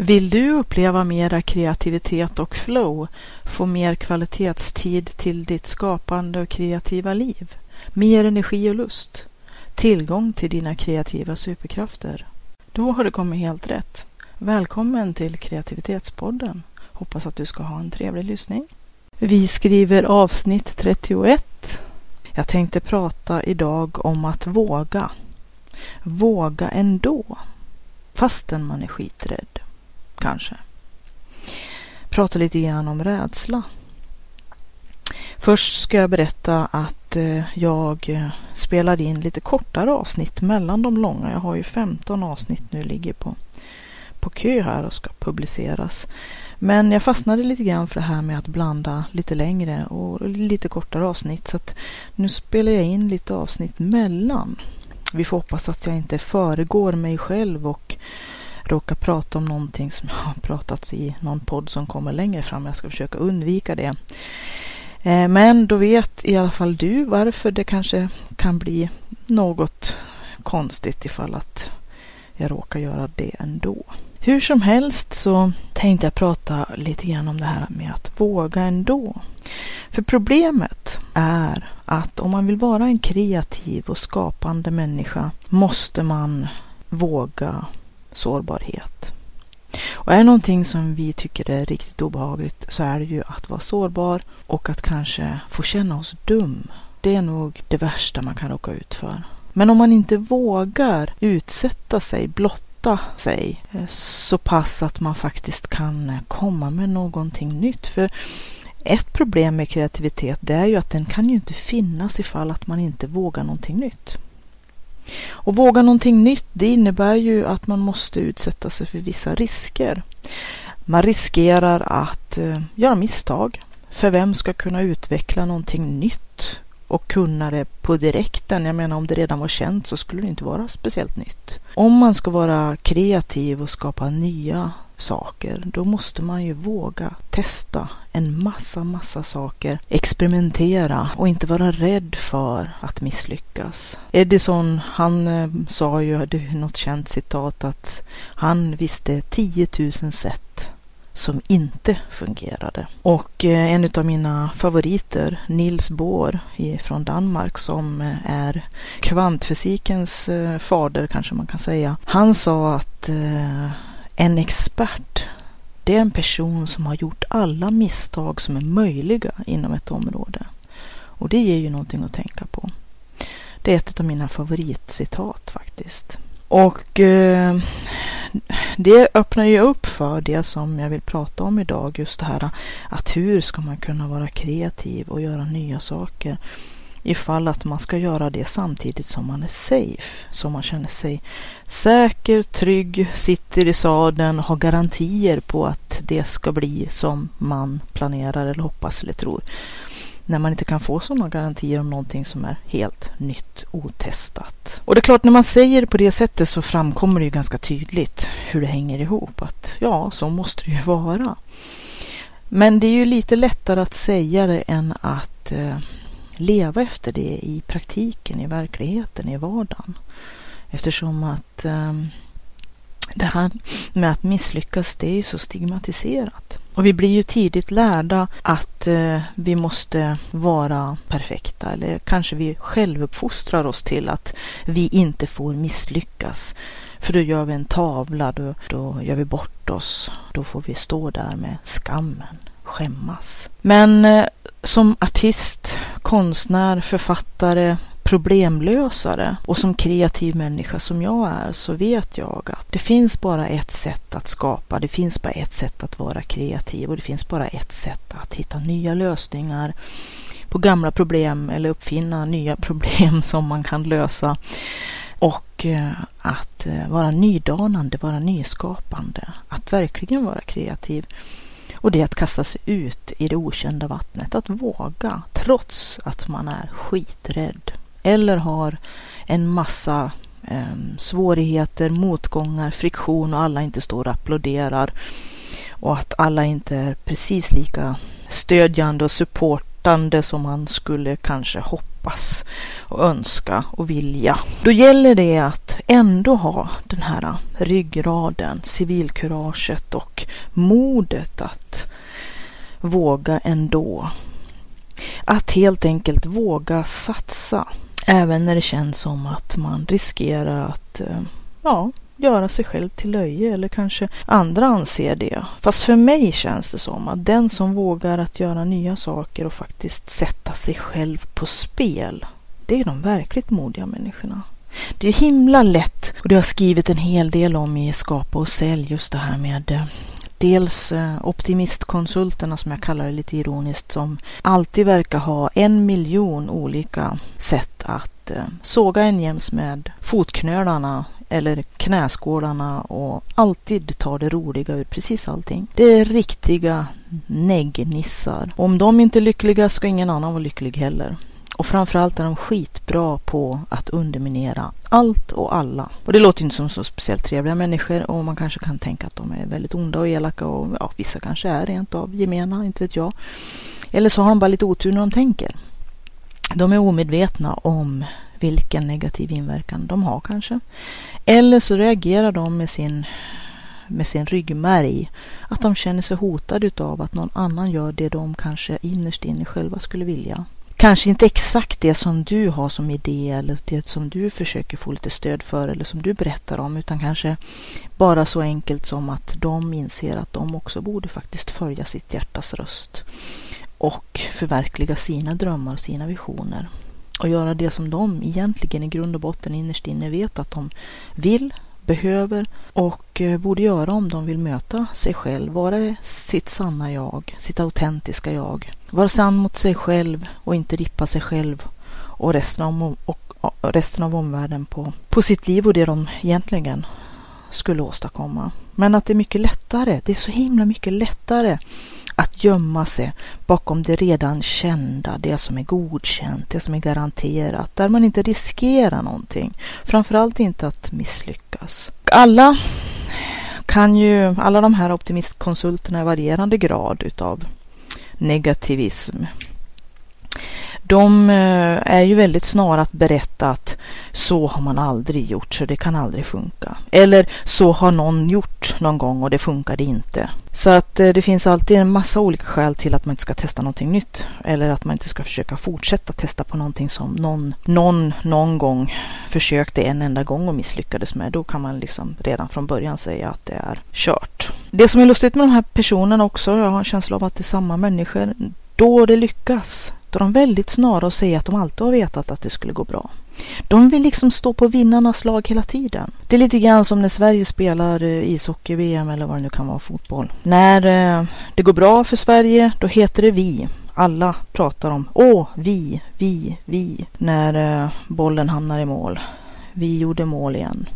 Vill du uppleva mera kreativitet och flow, få mer kvalitetstid till ditt skapande och kreativa liv, mer energi och lust, tillgång till dina kreativa superkrafter? Då har du kommit helt rätt. Välkommen till Kreativitetspodden. Hoppas att du ska ha en trevlig lyssning. Vi skriver avsnitt 31. Jag tänkte prata idag om att våga. Våga ändå, fastän man är skiträdd kanske. Prata lite grann om rädsla. Först ska jag berätta att eh, jag eh, spelade in lite kortare avsnitt mellan de långa. Jag har ju 15 avsnitt nu ligger på, på kö här och ska publiceras. Men jag fastnade lite grann för det här med att blanda lite längre och lite kortare avsnitt. Så att nu spelar jag in lite avsnitt mellan. Vi får hoppas att jag inte föregår mig själv och råkar prata om någonting som jag har pratat i någon podd som kommer längre fram. Jag ska försöka undvika det. Eh, men då vet i alla fall du varför det kanske kan bli något konstigt ifall att jag råkar göra det ändå. Hur som helst så tänkte jag prata lite grann om det här med att våga ändå. För problemet är att om man vill vara en kreativ och skapande människa måste man våga sårbarhet. Och är det någonting som vi tycker är riktigt obehagligt så är det ju att vara sårbar och att kanske få känna oss dum. Det är nog det värsta man kan råka ut för. Men om man inte vågar utsätta sig, blotta sig eh, så pass att man faktiskt kan eh, komma med någonting nytt. För ett problem med kreativitet det är ju att den kan ju inte finnas ifall att man inte vågar någonting nytt. Och våga någonting nytt, det innebär ju att man måste utsätta sig för vissa risker. Man riskerar att eh, göra misstag. För vem ska kunna utveckla någonting nytt och kunna det på direkten? Jag menar om det redan var känt så skulle det inte vara speciellt nytt. Om man ska vara kreativ och skapa nya saker, då måste man ju våga testa en massa, massa saker, experimentera och inte vara rädd för att misslyckas. Edison, han eh, sa ju, det är något känt citat, att han visste 10 000 sätt som inte fungerade. Och eh, en av mina favoriter, Nils Bohr från Danmark som eh, är kvantfysikens eh, fader kanske man kan säga. Han sa att eh, en expert, det är en person som har gjort alla misstag som är möjliga inom ett område. Och det ger ju någonting att tänka på. Det är ett av mina favoritcitat faktiskt. Och eh, det öppnar ju upp för det som jag vill prata om idag, just det här att hur ska man kunna vara kreativ och göra nya saker ifall att man ska göra det samtidigt som man är safe. Så man känner sig säker, trygg, sitter i sadeln, har garantier på att det ska bli som man planerar eller hoppas eller tror. När man inte kan få sådana garantier om någonting som är helt nytt, otestat. Och det är klart, när man säger det på det sättet så framkommer det ju ganska tydligt hur det hänger ihop. Att ja, så måste det ju vara. Men det är ju lite lättare att säga det än att eh, leva efter det i praktiken, i verkligheten, i vardagen. Eftersom att ehm, det här med att misslyckas, det är ju så stigmatiserat. Och vi blir ju tidigt lärda att eh, vi måste vara perfekta eller kanske vi självuppfostrar oss till att vi inte får misslyckas. För då gör vi en tavla, då, då gör vi bort oss, då får vi stå där med skammen, skämmas. Men eh, som artist, konstnär, författare, problemlösare och som kreativ människa som jag är så vet jag att det finns bara ett sätt att skapa, det finns bara ett sätt att vara kreativ och det finns bara ett sätt att hitta nya lösningar på gamla problem eller uppfinna nya problem som man kan lösa. Och eh, att eh, vara nydanande, vara nyskapande, att verkligen vara kreativ. Och det är att kasta sig ut i det okända vattnet, att våga trots att man är skiträdd. Eller har en massa eh, svårigheter, motgångar, friktion och alla inte står och applåderar. Och att alla inte är precis lika stödjande och supportande som man skulle kanske hoppas och önska och vilja. Då gäller det att ändå ha den här ryggraden, civilkuraget och modet att våga ändå. Att helt enkelt våga satsa. Även när det känns som att man riskerar att eh, ja, göra sig själv till löje eller kanske andra anser det. Fast för mig känns det som att den som vågar att göra nya saker och faktiskt sätta sig själv på spel, det är de verkligt modiga människorna. Det är himla lätt och det har jag skrivit en hel del om i Skapa och sälj just det här med eh, dels eh, optimistkonsulterna som jag kallar det lite ironiskt som alltid verkar ha en miljon olika sätt att eh, såga en jäms med fotknölarna eller knäskålarna och alltid tar det roliga ur precis allting. Det är riktiga neggnissar. Om de inte är lyckliga ska ingen annan vara lycklig heller. Och framförallt är de skitbra på att underminera allt och alla. Och det låter inte som så speciellt trevliga människor och man kanske kan tänka att de är väldigt onda och elaka och ja, vissa kanske är rent av gemena, inte vet jag. Eller så har de bara lite otur när de tänker. De är omedvetna om vilken negativ inverkan de har kanske. Eller så reagerar de med sin, med sin ryggmärg. Att de känner sig hotade av att någon annan gör det de kanske innerst inne själva skulle vilja. Kanske inte exakt det som du har som idé eller det som du försöker få lite stöd för eller som du berättar om utan kanske bara så enkelt som att de inser att de också borde faktiskt följa sitt hjärtas röst och förverkliga sina drömmar och sina visioner och göra det som de egentligen i grund och botten innerst inne vet att de vill, behöver och eh, borde göra om de vill möta sig själv, vara sitt sanna jag, sitt autentiska jag. Vara sann mot sig själv och inte rippa sig själv och resten av, och, och resten av omvärlden på, på sitt liv och det de egentligen skulle åstadkomma. Men att det är mycket lättare, det är så himla mycket lättare att gömma sig bakom det redan kända, det som är godkänt, det som är garanterat, där man inte riskerar någonting. Framförallt inte att misslyckas. Alla kan ju, alla de här optimistkonsulterna i varierande grad utav negativism de eh, är ju väldigt snara att berätta att så har man aldrig gjort så det kan aldrig funka. Eller så har någon gjort någon gång och det funkade inte. Så att eh, det finns alltid en massa olika skäl till att man inte ska testa någonting nytt. Eller att man inte ska försöka fortsätta testa på någonting som någon, någon någon gång försökte en enda gång och misslyckades med. Då kan man liksom redan från början säga att det är kört. Det som är lustigt med de här personerna också, jag har en känsla av att det är samma människor. Då det lyckas då är de väldigt snara att säga att de alltid har vetat att det skulle gå bra. De vill liksom stå på vinnarnas lag hela tiden. Det är lite grann som när Sverige spelar eh, ishockey-VM eller vad det nu kan vara, fotboll. När eh, det går bra för Sverige, då heter det vi. Alla pratar om åh, vi, vi, vi. När eh, bollen hamnar i mål. Vi gjorde mål igen.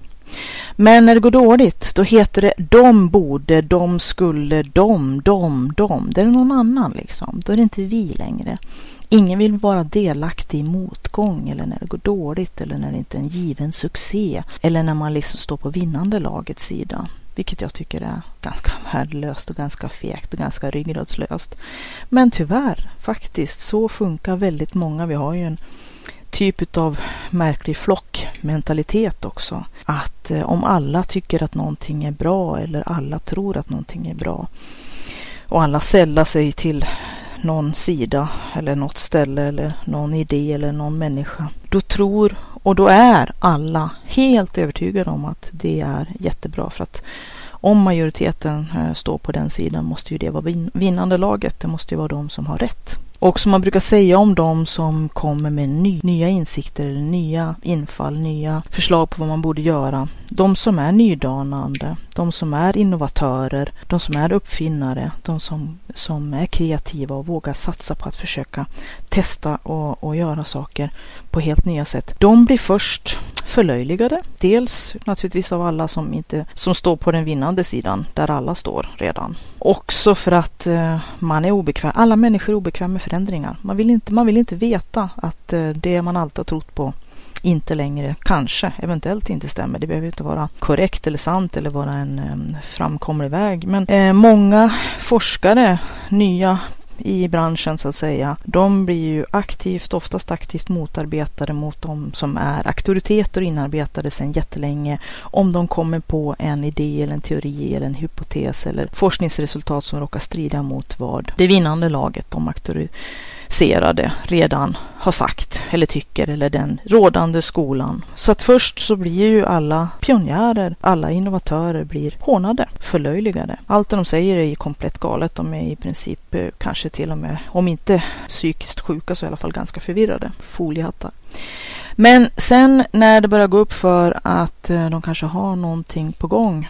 Men när det går dåligt, då heter det de borde, de skulle, de, de, de. Det är någon annan liksom. Då är det inte vi längre. Ingen vill vara delaktig i motgång eller när det går dåligt eller när det inte är en given succé eller när man liksom står på vinnande lagets sida. Vilket jag tycker är ganska värdelöst och ganska fegt och ganska ryggradslöst. Men tyvärr, faktiskt, så funkar väldigt många. Vi har ju en typ av märklig flockmentalitet också. Att eh, om alla tycker att någonting är bra eller alla tror att någonting är bra och alla sällar sig till någon sida eller något ställe eller någon idé eller någon människa. Då tror och då är alla helt övertygade om att det är jättebra för att om majoriteten eh, står på den sidan måste ju det vara vinnande laget. Det måste ju vara de som har rätt. Och som man brukar säga om de som kommer med ny, nya insikter nya infall, nya förslag på vad man borde göra. De som är nydanande, de som är innovatörer, de som är uppfinnare, de som, som är kreativa och vågar satsa på att försöka testa och, och göra saker på helt nya sätt. De blir först förlöjligade. Dels naturligtvis av alla som inte som står på den vinnande sidan, där alla står redan. Också för att eh, man är obekväm. Alla människor är obekväma med förändringar. Man vill inte, man vill inte veta att eh, det man alltid har trott på inte längre, kanske, eventuellt inte stämmer. Det behöver inte vara korrekt eller sant eller vara en en framkomlig väg. Men eh, många forskare, nya i branschen så att säga, de blir ju aktivt, oftast aktivt motarbetade mot de som är auktoriteter och inarbetade sedan jättelänge. Om de kommer på en idé eller en teori eller en hypotes eller forskningsresultat som råkar strida mot vad det vinnande laget, de auktoriteter intresserade redan har sagt eller tycker eller den rådande skolan. Så att först så blir ju alla pionjärer, alla innovatörer blir hånade, förlöjligade. Allt det de säger är ju komplett galet. De är i princip eh, kanske till och med, om inte psykiskt sjuka så i alla fall ganska förvirrade. Foliehattar. Men sen när det börjar gå upp för att eh, de kanske har någonting på gång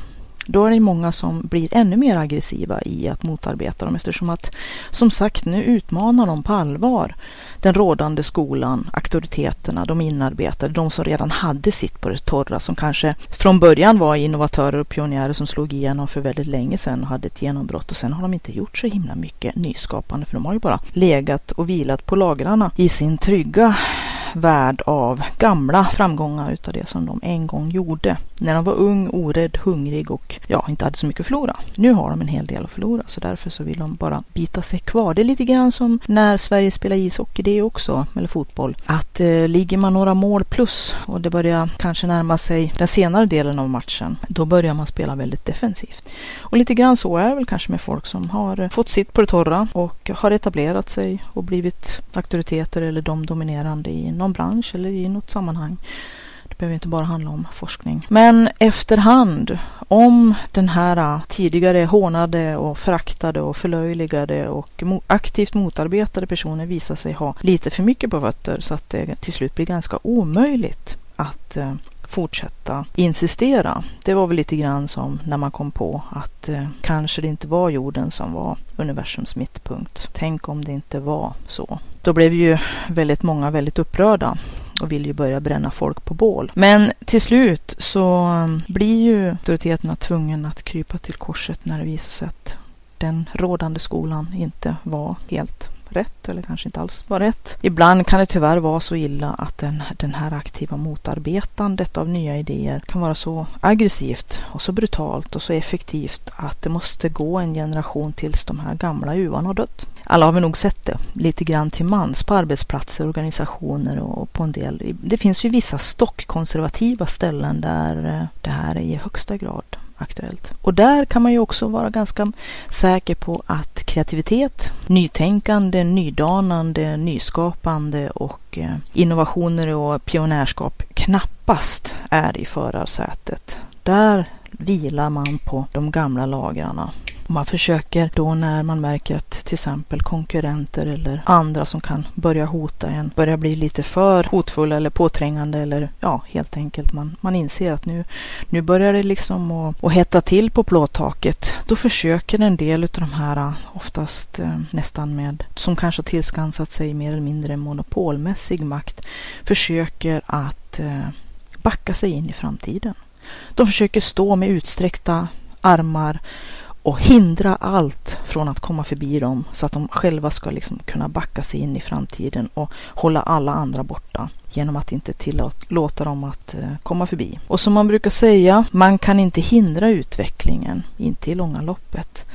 då är det många som blir ännu mer aggressiva i att motarbeta dem eftersom att som sagt nu utmanar de på allvar den rådande skolan, auktoriteterna, de inarbetade, de som redan hade sitt på det torra som kanske från början var innovatörer och pionjärer som slog igenom för väldigt länge sedan och hade ett genombrott och sen har de inte gjort så himla mycket nyskapande för de har ju bara legat och vilat på lagrarna i sin trygga värld av gamla framgångar utav det som de en gång gjorde. När de var ung, orädd, hungrig och ja, inte hade så mycket att förlora. Nu har de en hel del att förlora så därför så vill de bara bita sig kvar. Det är lite grann som när Sverige spelar ishockey det också, eller fotboll. Att eh, ligger man några mål plus och det börjar kanske närma sig den senare delen av matchen, då börjar man spela väldigt defensivt. Och lite grann så är det väl kanske med folk som har eh, fått sitt på det torra och har etablerat sig och blivit auktoriteter eller de dominerande i någon bransch eller i något sammanhang. Det behöver inte bara handla om forskning. Men efterhand, om den här äh, tidigare hånade och föraktade och förlöjligade och aktivt motarbetade personen visar sig ha lite för mycket på fötter så att det till slut blir ganska omöjligt att äh, fortsätta insistera. Det var väl lite grann som när man kom på att eh, kanske det inte var jorden som var universums mittpunkt. Tänk om det inte var så. Då blev ju väldigt många väldigt upprörda och vill ju börja bränna folk på bål. Men till slut så eh, blir ju auktoriteterna tvungna att krypa till korset när det visar sig att den rådande skolan inte var helt rätt eller kanske inte alls var rätt. Ibland kan det tyvärr vara så illa att den, den här aktiva motarbetandet av nya idéer kan vara så aggressivt och så brutalt och så effektivt att det måste gå en generation tills de här gamla uvarna har dött. Alla har vi nog sett det lite grann till mans på arbetsplatser, organisationer och på en del. Det finns ju vissa stockkonservativa ställen där eh, det här är i högsta grad aktuellt. Och där kan man ju också vara ganska säker på att kreativitet, nytänkande, nydanande, nyskapande och eh, innovationer och pionjärskap knappast är i förarsätet. Där vilar man på de gamla lagrarna. Man försöker då när man märker att till exempel konkurrenter eller andra som kan börja hota en börjar bli lite för hotfulla eller påträngande eller ja, helt enkelt man, man inser att nu, nu börjar det liksom att, att hetta till på plåttaket. Då försöker en del av de här, oftast eh, nästan med, som kanske har tillskansat sig mer eller mindre monopolmässig makt, försöker att eh, backa sig in i framtiden. De försöker stå med utsträckta armar och hindra allt från att komma förbi dem så att de själva ska liksom kunna backa sig in i framtiden och hålla alla andra borta genom att inte tillåta dem att eh, komma förbi. Och som man brukar säga, man kan inte hindra utvecklingen, inte i långa loppet.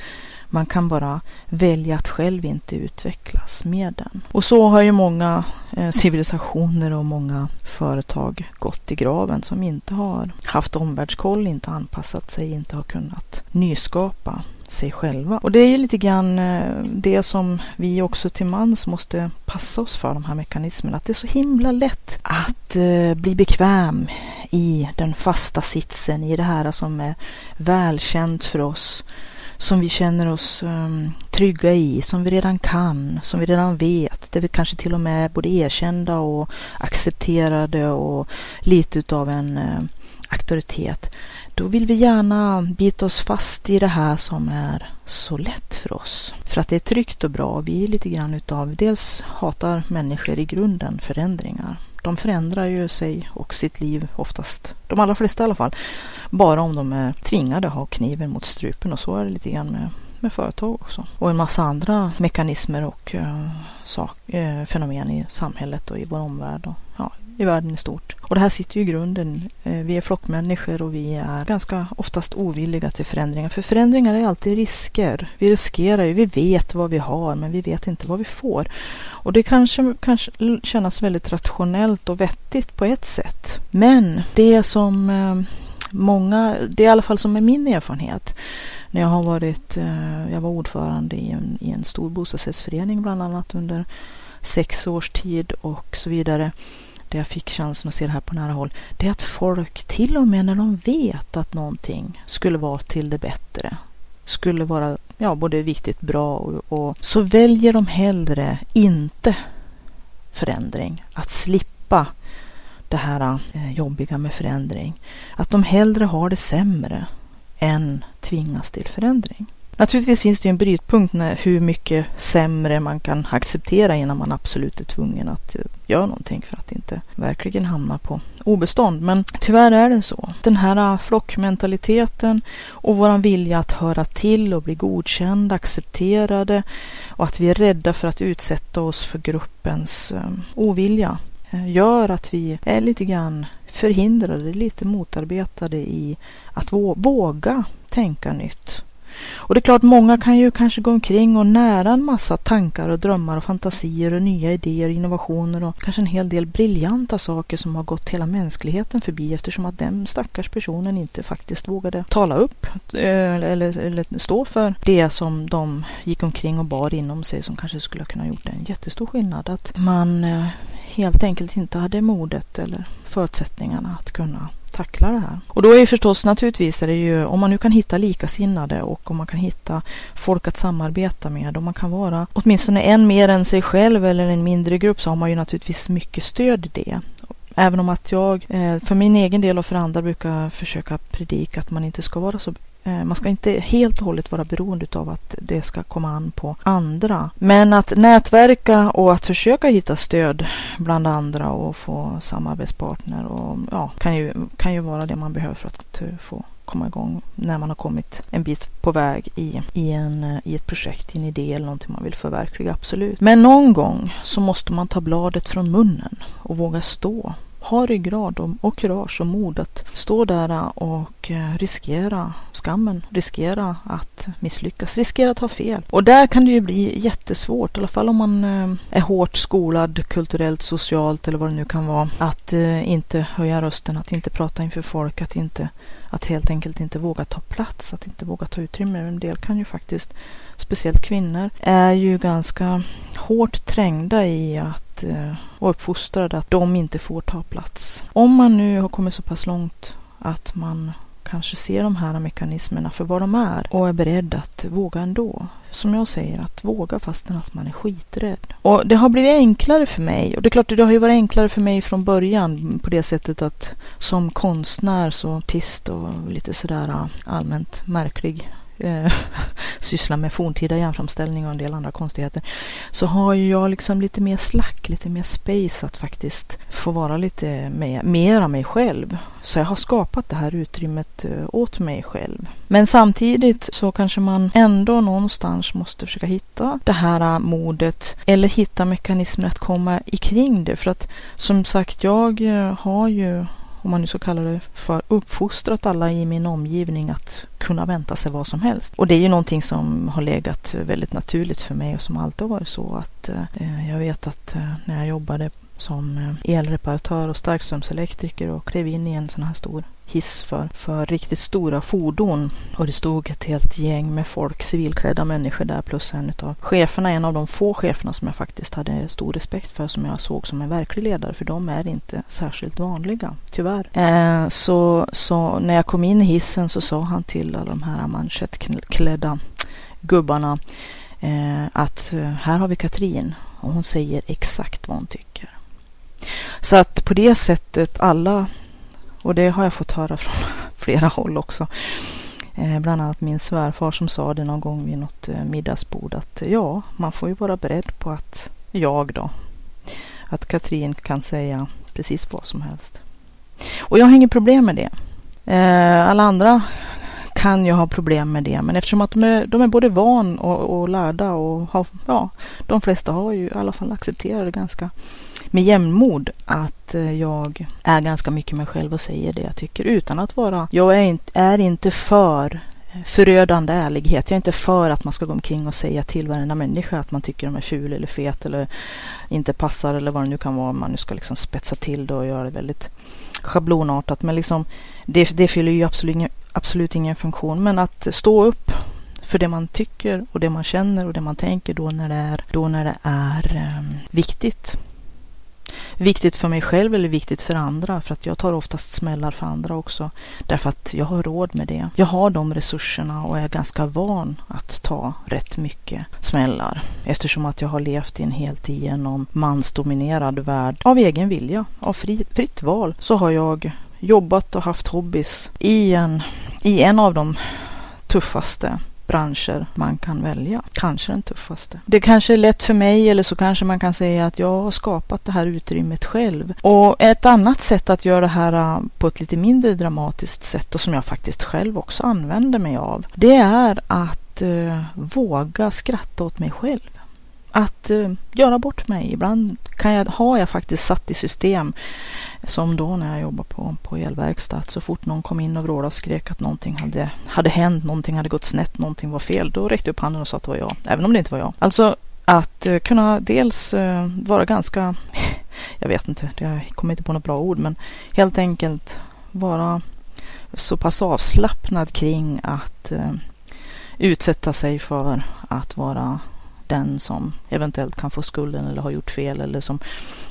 Man kan bara välja att själv inte utvecklas med den. Och så har ju många eh, civilisationer och många företag gått i graven som inte har haft omvärldskoll, inte anpassat sig, inte har kunnat nyskapa sig själva. Och det är ju lite grann eh, det som vi också till mans måste passa oss för, de här mekanismerna. Att det är så himla lätt att eh, bli bekväm i den fasta sitsen, i det här som är välkänt för oss som vi känner oss um, trygga i, som vi redan kan, som vi redan vet, där vi kanske till och med är både erkända och accepterade och lite utav en uh, auktoritet. Då vill vi gärna bita oss fast i det här som är så lätt för oss. För att det är tryggt och bra. Vi är lite grann utav, dels hatar människor i grunden förändringar de förändrar ju sig och sitt liv oftast, de allra flesta i alla fall, bara om de är tvingade att ha kniven mot strupen och så är det lite grann med med företag också. Och en massa andra mekanismer och uh, sak, uh, fenomen i samhället och i vår omvärld och ja, i världen i stort. Och det här sitter ju i grunden. Eh, vi är flockmänniskor och vi är ganska oftast ovilliga till förändringar. För förändringar är alltid risker. Vi riskerar ju, vi vet vad vi har men vi vet inte vad vi får. Och det kanske kan kännas väldigt rationellt och vettigt på ett sätt. Men det som eh, många, det är i alla fall som är min erfarenhet när jag har varit, eh, jag var ordförande i en, i en stor bostadsrättsförening bland annat under sex års tid och så vidare. Där jag fick chansen att se det här på nära håll. Det är att folk, till och med när de vet att någonting skulle vara till det bättre, skulle vara ja, både viktigt, bra och, och så väljer de hellre inte förändring. Att slippa det här eh, jobbiga med förändring. Att de hellre har det sämre än tvingas till förändring. Naturligtvis finns det ju en brytpunkt när hur mycket sämre man kan acceptera innan man absolut är tvungen att eh, göra någonting för att inte verkligen hamna på obestånd. Men tyvärr är det så. Den här eh, flockmentaliteten och våran vilja att höra till och bli godkända, accepterade och att vi är rädda för att utsätta oss för gruppens eh, ovilja gör att vi är lite grann förhindrade, lite motarbetade i att våga tänka nytt. Och det är klart, många kan ju kanske gå omkring och nära en massa tankar och drömmar och fantasier och nya idéer, innovationer och kanske en hel del briljanta saker som har gått hela mänskligheten förbi eftersom att den stackars personen inte faktiskt vågade tala upp eh, eller, eller stå för det som de gick omkring och bar inom sig som kanske skulle ha kunnat gjort en jättestor skillnad. Att man eh, helt enkelt inte hade modet eller förutsättningarna att kunna tackla det här. Och då är ju förstås naturligtvis är det ju om man nu kan hitta likasinnade och om man kan hitta folk att samarbeta med och man kan vara åtminstone en mer än sig själv eller en mindre grupp så har man ju naturligtvis mycket stöd i det. Även om att jag eh, för min egen del och för andra brukar försöka predika att man inte ska vara så Eh, man ska inte helt och hållet vara beroende av att det ska komma an på andra. Men att nätverka och att försöka hitta stöd bland andra och få samarbetspartner och ja, kan ju, kan ju vara det man behöver för att få komma igång när man har kommit en bit på väg i, i, en, i ett projekt, i en idé eller någonting man vill förverkliga, absolut. Men någon gång så måste man ta bladet från munnen och våga stå ha ryggrad och, kurage och mod att stå där och eh, riskera skammen, riskera att misslyckas, riskera att ha fel. Och där kan det ju bli jättesvårt, i alla fall om man eh, är hårt skolad kulturellt, socialt eller vad det nu kan vara, att eh, inte höja rösten, att inte prata inför folk, att inte att helt enkelt inte våga ta plats, att inte våga ta utrymme. En del kan ju faktiskt, speciellt kvinnor, är ju ganska hårt trängda i att eh, och uppfostrade att de inte får ta plats. Om man nu har kommit så pass långt att man kanske ser de här mekanismerna för vad de är och är beredd att våga ändå. Som jag säger, att våga fastän att man är skiträdd. Och det har blivit enklare för mig. Och det är klart, det har ju varit enklare för mig från början på det sättet att som konstnär, så artist och lite sådär eh, allmänt märklig eh, sysslar med forntida järnframställning och en del andra konstigheter, så har jag liksom lite mer slack, lite mer space att faktiskt få vara lite mer, mer av mig själv. Så jag har skapat det här utrymmet eh, åt mig själv. Men samtidigt så kanske man ändå någonstans måste försöka hitta det här eh, modet eller hitta mekanismer att komma ikring det. För att som sagt, jag eh, har ju om man nu ska kalla det för, uppfostrat alla i min omgivning att kunna vänta sig vad som helst. Och det är ju någonting som har legat väldigt naturligt för mig och som alltid har varit så att eh, jag vet att eh, när jag jobbade som eh, elreparatör och starkströmselektriker och klev in i en sån här stor hiss för, för riktigt stora fordon. Och det stod ett helt gäng med folk, civilklädda människor där plus en av cheferna, en av de få cheferna som jag faktiskt hade stor respekt för, som jag såg som en verklig ledare, för de är inte särskilt vanliga, tyvärr. Eh, så, så när jag kom in i hissen så sa han till alla de här manschettklädda gubbarna eh, att eh, här har vi Katrin och hon säger exakt vad hon tycker. Så att på det sättet alla och det har jag fått höra från flera håll också. Eh, bland annat min svärfar som sa det någon gång vid något eh, middagsbord att eh, ja, man får ju vara beredd på att jag då, att Katrin kan säga precis vad som helst. Och jag har inget problem med det. Alla andra kan ju ha problem med det. Men eftersom att de är, de är både van och, och lärda och har, ja, de flesta har ju i alla fall accepterat det ganska med jämnmod att eh, jag är ganska mycket mig själv och säger det jag tycker utan att vara, jag är inte, är inte för eh, förödande ärlighet. Jag är inte för att man ska gå omkring och säga till varenda människa att man tycker de är ful eller fet eller inte passar eller vad det nu kan vara. Man nu ska liksom spetsa till det och göra det väldigt schablonartat. Men liksom, det, det fyller ju absolut ingen, absolut ingen funktion. Men att stå upp för det man tycker och det man känner och det man tänker då när det är, då när det är um, viktigt viktigt för mig själv eller viktigt för andra. För att jag tar oftast smällar för andra också. Därför att jag har råd med det. Jag har de resurserna och är ganska van att ta rätt mycket smällar. Eftersom att jag har levt i en helt igenom mansdominerad värld av egen vilja, av fri, fritt val, så har jag jobbat och haft hobbys i en, i en av de tuffaste branscher man kan välja. Kanske den tuffaste. Det kanske är lätt för mig eller så kanske man kan säga att jag har skapat det här utrymmet själv. Och ett annat sätt att göra det här äh, på ett lite mindre dramatiskt sätt och som jag faktiskt själv också använder mig av. Det är att äh, våga skratta åt mig själv att uh, göra bort mig. Ibland kan jag, har jag faktiskt satt i system som då när jag jobbade på, på elverkstad. Så fort någon kom in och vrålade och skrek att någonting hade, hade hänt, någonting hade gått snett, någonting var fel. Då räckte jag upp handen och sa att det var jag, även om det inte var jag. Alltså att uh, kunna dels uh, vara ganska, jag vet inte, jag kommer inte på något bra ord, men helt enkelt vara så pass avslappnad kring att utsätta sig för att vara den som eventuellt kan få skulden eller har gjort fel eller som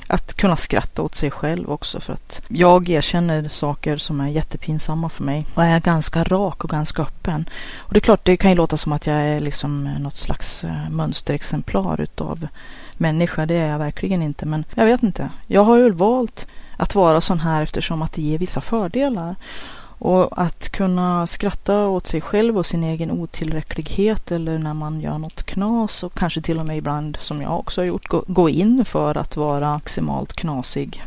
att kunna skratta åt sig själv också för att jag erkänner saker som är jättepinsamma för mig och är ganska rak och ganska öppen. Och det är klart, det kan ju låta som att jag är liksom något slags eh, mönsterexemplar utav människa. Det är jag verkligen inte, men jag vet inte. Jag har ju valt att vara sån här eftersom att det ger vissa fördelar. Och att kunna skratta åt sig själv och sin egen otillräcklighet eller när man gör något knas och kanske till och med ibland, som jag också har gjort, gå, in för att vara maximalt knasig.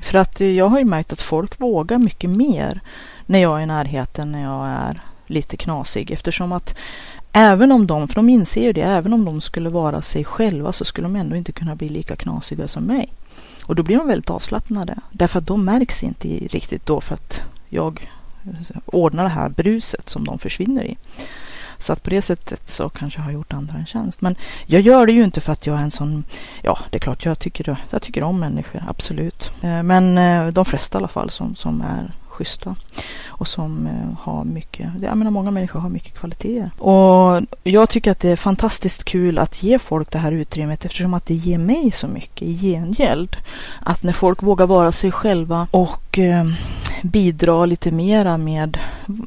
För att jag har ju märkt att folk vågar mycket mer när jag är i närheten när jag är lite knasig eftersom att även om de, för de inser ju det, även om de skulle vara sig själva så skulle de ändå inte kunna bli lika knasiga som mig. Och då blir de väldigt avslappnade därför att de märks inte riktigt då för att jag ordna det här bruset som de försvinner i. Så att på det sättet så kanske jag har gjort andra en tjänst. Men jag gör det ju inte för att jag är en sån, ja det är klart jag tycker, jag tycker om människor, absolut. Eh, men eh, de flesta i alla fall som, som är schyssta och som eh, har mycket, jag menar många människor har mycket kvaliteter. Och jag tycker att det är fantastiskt kul att ge folk det här utrymmet eftersom att det ger mig så mycket i gengäld. Att när folk vågar vara sig själva och eh, bidra lite mera med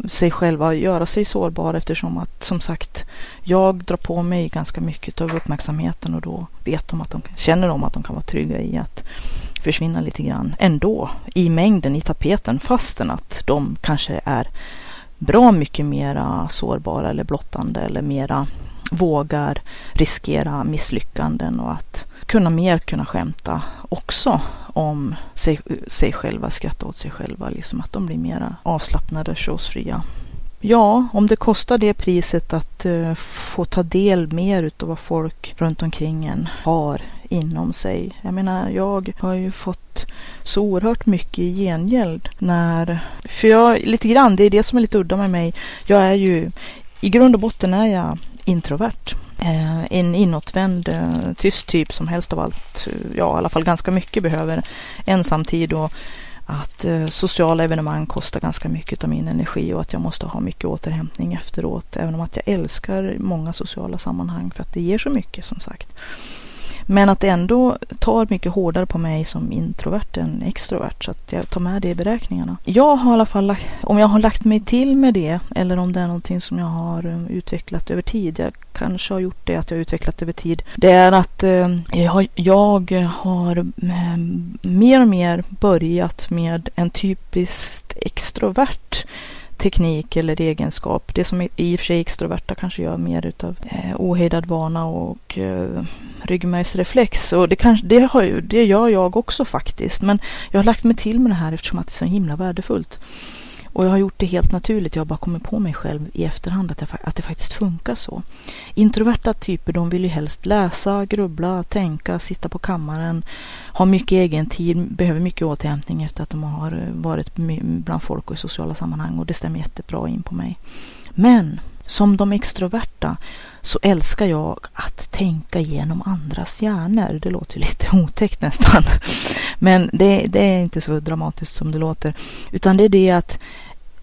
sig själva, göra sig sårbara eftersom att som sagt jag drar på mig ganska mycket av uppmärksamheten och då vet de att de känner de att de kan vara trygga i att försvinna lite grann ändå i mängden, i tapeten, fastän att de kanske är bra mycket mera sårbara eller blottande eller mera vågar riskera misslyckanden och att kunna mer kunna skämta också om sig, sig själva, skratta åt sig själva, liksom att de blir mera avslappnade, showsfria. Ja, om det kostar det priset att uh, få ta del mer utav vad folk runt omkring en har inom sig. Jag menar, jag har ju fått så oerhört mycket i gengäld när... För jag, lite grann, det är det som är lite udda med mig. Jag är ju, i grund och botten är jag introvert. Eh, en inåtvänd, eh, tyst typ som helst av allt, eh, ja i alla fall ganska mycket behöver ensamtid och att sociala evenemang kostar ganska mycket av min energi och att jag måste ha mycket återhämtning efteråt. Även om att jag älskar många sociala sammanhang för att det ger så mycket som sagt. Men att det ändå tar mycket hårdare på mig som introvert än extrovert. Så att jag tar med det i beräkningarna. Jag har i alla fall, om jag har lagt mig till med det eller om det är någonting som jag har um, utvecklat över tid. Jag kanske har gjort det att jag har utvecklat över tid. Det är att eh, jag, har, jag har eh, mer och mer börjat med en typiskt extrovert teknik eller egenskap. Det som i och för sig extroverta kanske gör mer utav eh, ohejdad vana och eh, ryggmärgsreflex. Och det, kanske, det, har ju, det gör jag också faktiskt. Men jag har lagt mig till med det här eftersom att det är så himla värdefullt. Och jag har gjort det helt naturligt. Jag har bara kommit på mig själv i efterhand att, jag, att det faktiskt funkar så. Introverta typer de vill ju helst läsa, grubbla, tänka, sitta på kammaren, ha mycket egen tid, behöver mycket återhämtning efter att de har eh, varit bland folk och i sociala sammanhang och det stämmer jättebra in på mig. Men som de extroverta så älskar jag att tänka genom andras hjärnor. Det låter lite otäckt nästan. Men det, det, är inte så dramatiskt som det låter. Utan det är det att,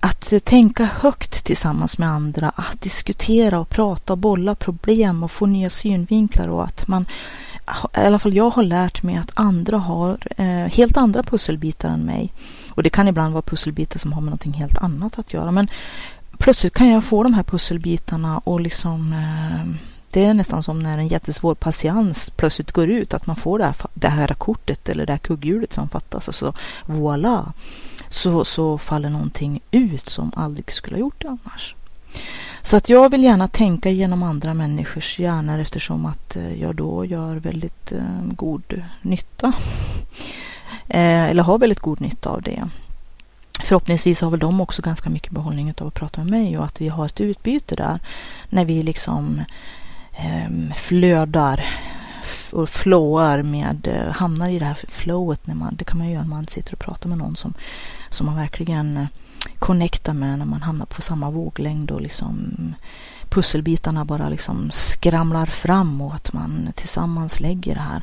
att tänka högt tillsammans med andra, att diskutera och prata och bolla problem och få nya synvinklar och att man i alla fall jag har lärt mig att andra har eh, helt andra pusselbitar än mig. Och det kan ibland vara pusselbitar som har med någonting helt annat att göra. Men plötsligt kan jag få de här pusselbitarna och liksom eh, det är nästan som när en jättesvår patiens plötsligt går ut, att man får det här, det här kortet eller det här kugghjulet som fattas och så voilà, så, så faller någonting ut som aldrig skulle ha gjort det annars. Så att jag vill gärna tänka genom andra människors hjärnor eftersom att eh, jag då gör väldigt eh, god nytta. Eh, eller har väldigt god nytta av det förhoppningsvis har väl de också ganska mycket behållning av att prata med mig och att vi har ett utbyte där när vi liksom ehm, eh, flödar och flowar med, hamnar i det här flowet när man, det kan man ju göra när man sitter och pratar med någon som, som man verkligen eh, connectar med när man hamnar på samma våglängd och liksom pusselbitarna bara liksom skramlar fram och att man tillsammans lägger det här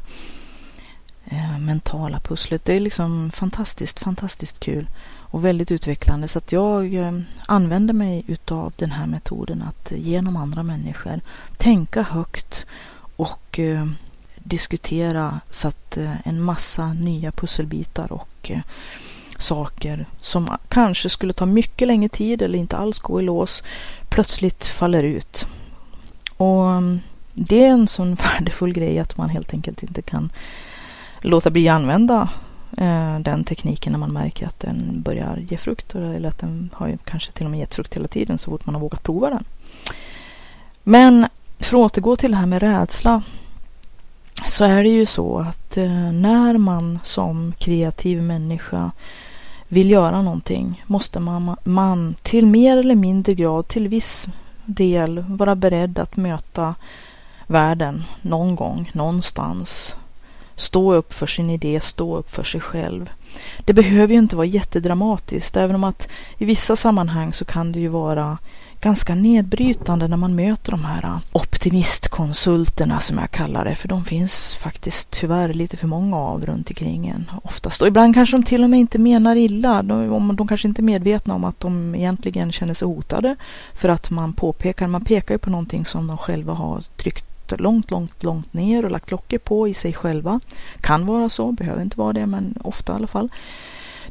eh, mentala pusslet. Det är liksom fantastiskt, fantastiskt kul och väldigt utvecklande. Så att jag eh, använder mig utav den här metoden att eh, genom andra människor tänka högt och eh, diskutera så att en massa nya pusselbitar och saker som kanske skulle ta mycket längre tid eller inte alls gå i lås plötsligt faller ut. Och mm, det är en sån värdefull grej att man helt enkelt inte kan låta bli att använda Eh, den tekniken när man märker att den börjar ge frukt eller att den har kanske till och med gett frukt hela tiden så fort man har vågat prova den. Men för att återgå till det här med rädsla så är det ju så att eh, när man som kreativ människa vill göra någonting måste man, man till mer eller mindre grad, till viss del vara beredd att möta världen någon gång, någonstans Stå upp för sin idé, stå upp för sig själv. Det behöver ju inte vara jättedramatiskt, även om att i vissa sammanhang så kan det ju vara ganska nedbrytande när man möter de här optimistkonsulterna som jag kallar det, för de finns faktiskt tyvärr lite för många av runt omkring en oftast. Och ibland kanske de till och med inte menar illa. De, de kanske inte är medvetna om att de egentligen känner sig hotade för att man påpekar, man pekar ju på någonting som de själva har tryckt långt, långt, långt ner och lagt locket på i sig själva. Kan vara så, behöver inte vara det, men ofta i alla fall.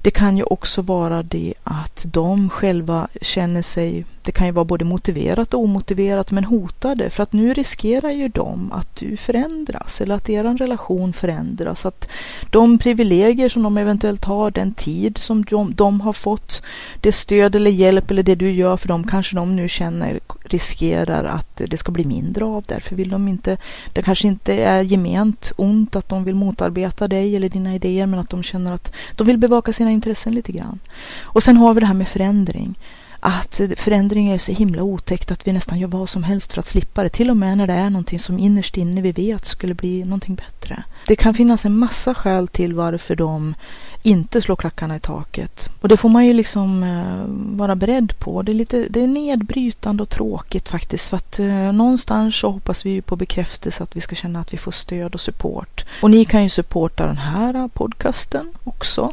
Det kan ju också vara det att de själva känner sig, det kan ju vara både motiverat och omotiverat, men hotade. För att nu riskerar ju de att du förändras eller att er relation förändras. Att de privilegier som de eventuellt har, den tid som de, de har fått, det stöd eller hjälp eller det du gör för dem kanske de nu känner riskerar att det ska bli mindre av. Därför vill de inte, det kanske inte är gement ont att de vill motarbeta dig eller dina idéer, men att de känner att de vill bevaka sina intressen lite grann. Och sen har vi det här med förändring. Att förändring är så himla otäckt att vi nästan gör vad som helst för att slippa det. Till och med när det är någonting som innerst inne vi vet skulle bli någonting bättre. Det kan finnas en massa skäl till varför de inte slår klackarna i taket. Och det får man ju liksom eh, vara beredd på. Det är, lite, det är nedbrytande och tråkigt faktiskt. För att eh, någonstans så hoppas vi ju på bekräftelse att vi ska känna att vi får stöd och support. Och ni kan ju supporta den här podcasten också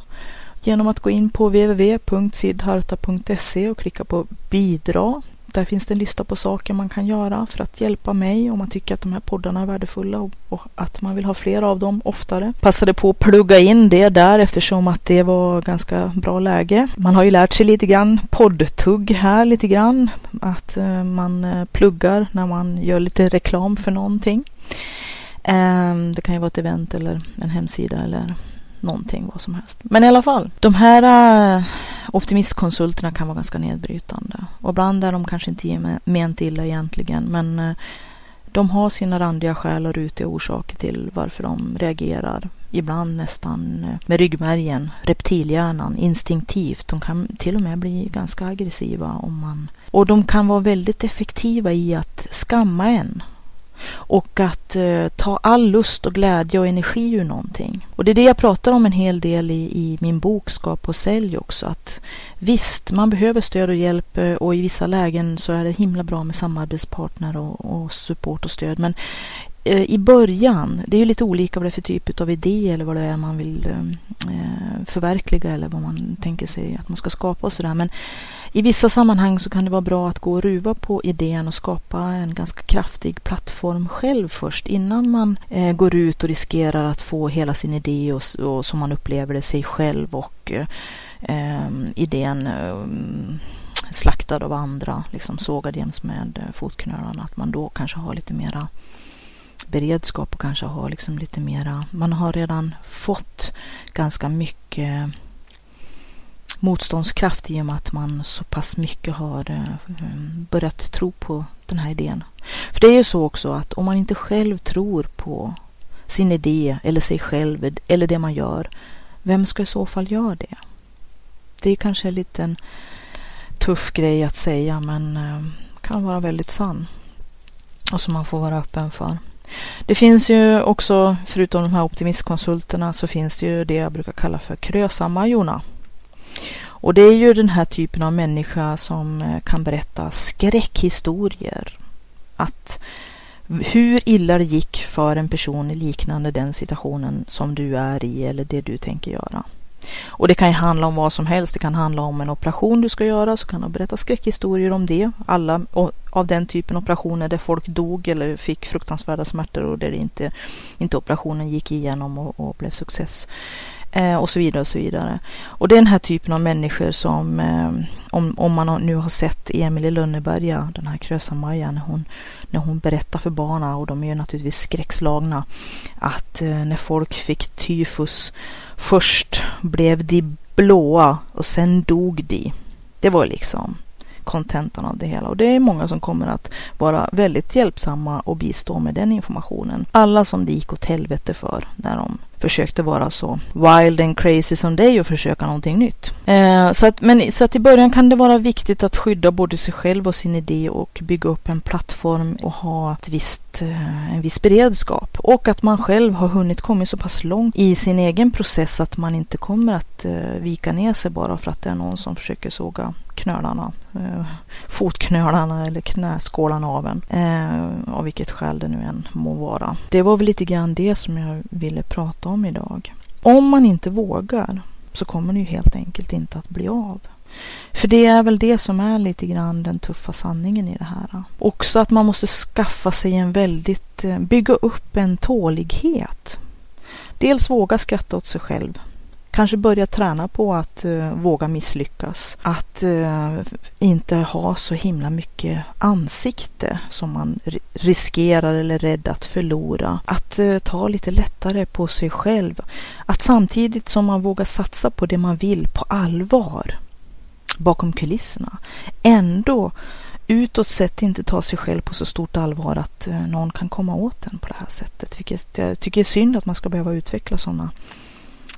genom att gå in på www.sidharta.se och klicka på bidra. Där finns det en lista på saker man kan göra för att hjälpa mig om man tycker att de här poddarna är värdefulla och, att man vill ha fler av dem oftare. Passade på att plugga in det där eftersom att det var ganska bra läge. Man har ju lärt sig lite grann poddtugg här lite grann. Att eh, man eh, pluggar när man gör lite reklam för någonting. Ehm, det kan ju vara ett event eller en hemsida eller någonting, vad som helst. Men i alla fall, de här äh, optimistkonsulterna kan vara ganska nedbrytande. Och ibland är de kanske inte ment illa egentligen men eh, de har sina randiga skäl och rutiga orsaker till varför de reagerar. Ibland nästan eh, med ryggmärgen, reptilhjärnan, instinktivt. De kan till och med bli ganska aggressiva om man... Och de kan vara väldigt effektiva i att skamma en och att eh, ta all lust och glädje och energi ur någonting. Och det är det jag pratar om en hel del i, i min bok Skap och sälj också. Att visst, man behöver stöd och hjälp eh, och i vissa lägen så är det himla bra med samarbetspartner och, och support och stöd. Men Eh, i början, det är ju lite olika vad det är för typ av idé eller vad det är man vill eh, eh, förverkliga eller vad man tänker sig att man ska skapa och sådär. Men i vissa sammanhang så kan det vara bra att gå och ruva på idén och skapa en ganska kraftig plattform själv först innan man går ut och riskerar att få hela sin idé och, och som man upplever det sig själv och eh, idén ehm, slaktad av andra, liksom sågad jäms med fotknölarna. Att man då kanske har lite mera beredskap och kanske har liksom lite mera, man har redan fått ganska mycket motståndskraft i och med att man så pass mycket har eh, börjat tro på den här idén. För det är ju så också att om man inte själv tror på sin idé eller sig själv eller det man gör, vem ska i så fall göra det? Det är kanske en liten tuff grej att säga men eh, kan vara väldigt sann och som man får vara öppen för. Det finns ju också, förutom de här optimistkonsulterna, så finns det ju det jag brukar kalla för krösamajorna. Och det är ju den här typen av människa som eh, kan berätta skräckhistorier. Att hur illa det gick för en person i liknande den situationen som du är i eller det du tänker göra. Och det kan ju handla om vad som helst. Det kan handla om en operation du ska göra, så kan du berätta skräckhistorier om det. Alla av den typen operationer där folk dog eller fick fruktansvärda smärtor och där inte, inte operationen gick igenom och, och blev success. Eh, och så vidare och så vidare. Och det är den här typen av människor som, eh, om, om man nu har sett Emil i Lönneberga, den här Krösa-Maja, när hon, när hon berättar för barnen, och de är ju naturligtvis skräckslagna, att eh, när folk fick tyfus först blev de blåa och sen dog de. Det var liksom kontentan av det hela. Och det är många som kommer att vara väldigt hjälpsamma och bistå med den informationen. Alla som det gick åt helvete för när de försökte vara så wild and crazy som dig och försöka någonting nytt. Eh, så, att, men, så att i början kan det vara viktigt att skydda både sig själv och sin idé och bygga upp en plattform och ha ett visst, eh, en viss beredskap. Och att man själv har hunnit komma så pass långt i sin egen process att man inte kommer att eh, vika ner sig bara för att det är någon som försöker såga knölarna, eh, fotknölarna eller knäskålarna av en. Eh, av vilket skäl det nu än må vara. Det var väl lite grann det som jag ville prata om idag. Om man inte vågar så kommer det ju helt enkelt inte att bli av. För det är väl det som är lite grann den tuffa sanningen i det här. Också att man måste skaffa sig en väldigt, eh, bygga upp en tålighet. Dels våga skratta åt sig själv Kanske börja träna på att uh, våga misslyckas. Att uh, inte ha så himla mycket ansikte som man riskerar eller är rädd att förlora. Att uh, ta lite lättare på sig själv. Att samtidigt som man vågar satsa på det man vill på allvar bakom kulisserna ändå utåt sett inte ta sig själv på så stort allvar att någon kan komma åt en på det här sättet. Vilket jag tycker är synd att man ska behöva utveckla sådana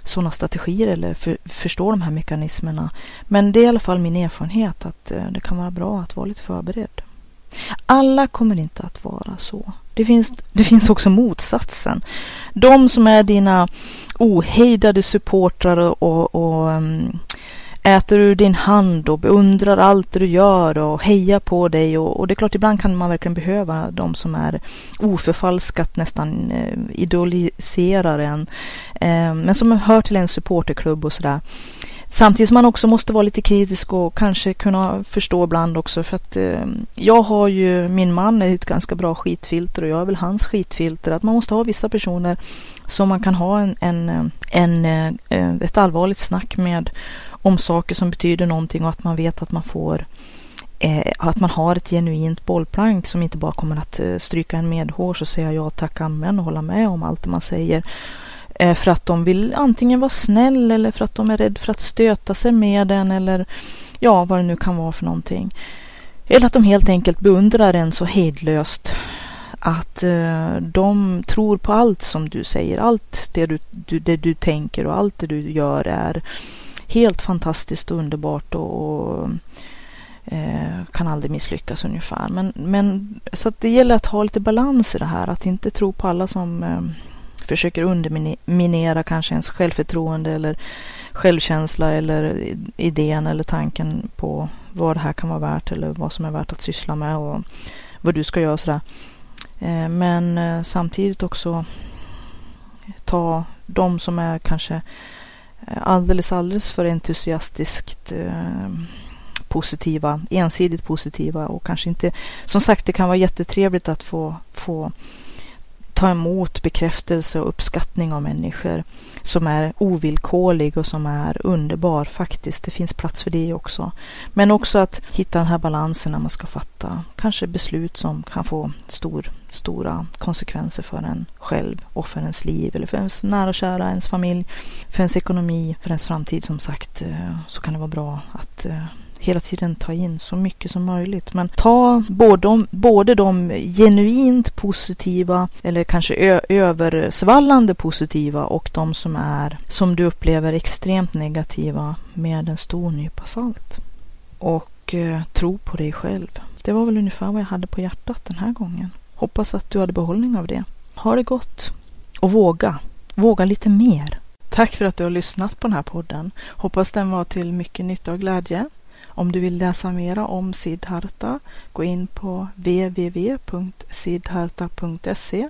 sådana strategier eller för, förstår de här mekanismerna. Men det är i alla fall min erfarenhet att eh, det kan vara bra att vara lite förberedd. Alla kommer inte att vara så. Det finns, det finns också motsatsen. De som är dina ohejdade supportrar och, och um, äter ur din hand och beundrar allt du gör och hejar på dig. Och, och, det är klart, ibland kan man verkligen behöva de som är oförfalskat nästan eh, idoliserar en. Eh, men som hör till en supporterklubb och sådär. Samtidigt som man också måste vara lite kritisk och kanske kunna förstå ibland också för att eh, jag har ju, min man är ett ganska bra skitfilter och jag är väl hans skitfilter. Att man måste ha vissa personer som man kan ha en, en, eh, en, eh, ett allvarligt snack med om saker som betyder någonting och att man vet att man får eh, att man har ett genuint bollplank som inte bara kommer att eh, stryka en medhårs och säga ja tack amen och hålla med om allt det man säger. Eh, för att de vill antingen vara snäll eller för att de är rädda för att stöta sig med en eller ja, vad det nu kan vara för någonting. Eller att de helt enkelt beundrar en så hejdlöst att eh, de tror på allt som du säger. Allt det du, du, det du tänker och allt det du gör är helt fantastiskt och underbart och, och eh, kan aldrig misslyckas ungefär. Men, men så att det gäller att ha lite balans i det här. Att inte tro på alla som eh, försöker underminera kanske ens självförtroende eller självkänsla eller idén eller tanken på vad det här kan vara värt eller vad som är värt att syssla med och vad du ska göra och sådär. Eh, men eh, samtidigt också ta de som är kanske eh, Eh, alldeles, alldeles för entusiastiskt eh, positiva, ensidigt positiva och kanske inte, som sagt det kan vara jättetrevligt att få, få ta emot bekräftelse och uppskattning av människor som är ovillkorlig och som är underbar faktiskt. Det finns plats för det också. Men också att hitta den här balansen när man ska fatta kanske beslut som kan få stor, stora konsekvenser för en själv och för ens liv eller för ens nära och kära, ens familj, för ens ekonomi, för ens framtid som sagt. Eh, så kan det vara bra att eh, hela tiden ta in så mycket som möjligt. Men ta både de, både de genuint positiva eller kanske översvallande positiva och de som är som du upplever extremt negativa med en stor nypa salt. Och eh, tro på dig själv. Det var väl ungefär vad jag hade på hjärtat den här gången. Hoppas att du hade behållning av det. Ha det gott och våga. Våga lite mer. Tack för att du har lyssnat på den här podden. Hoppas den var till mycket nytta och glädje. Om du vill läsa mera om Siddharta, gå in på www.siddharta.se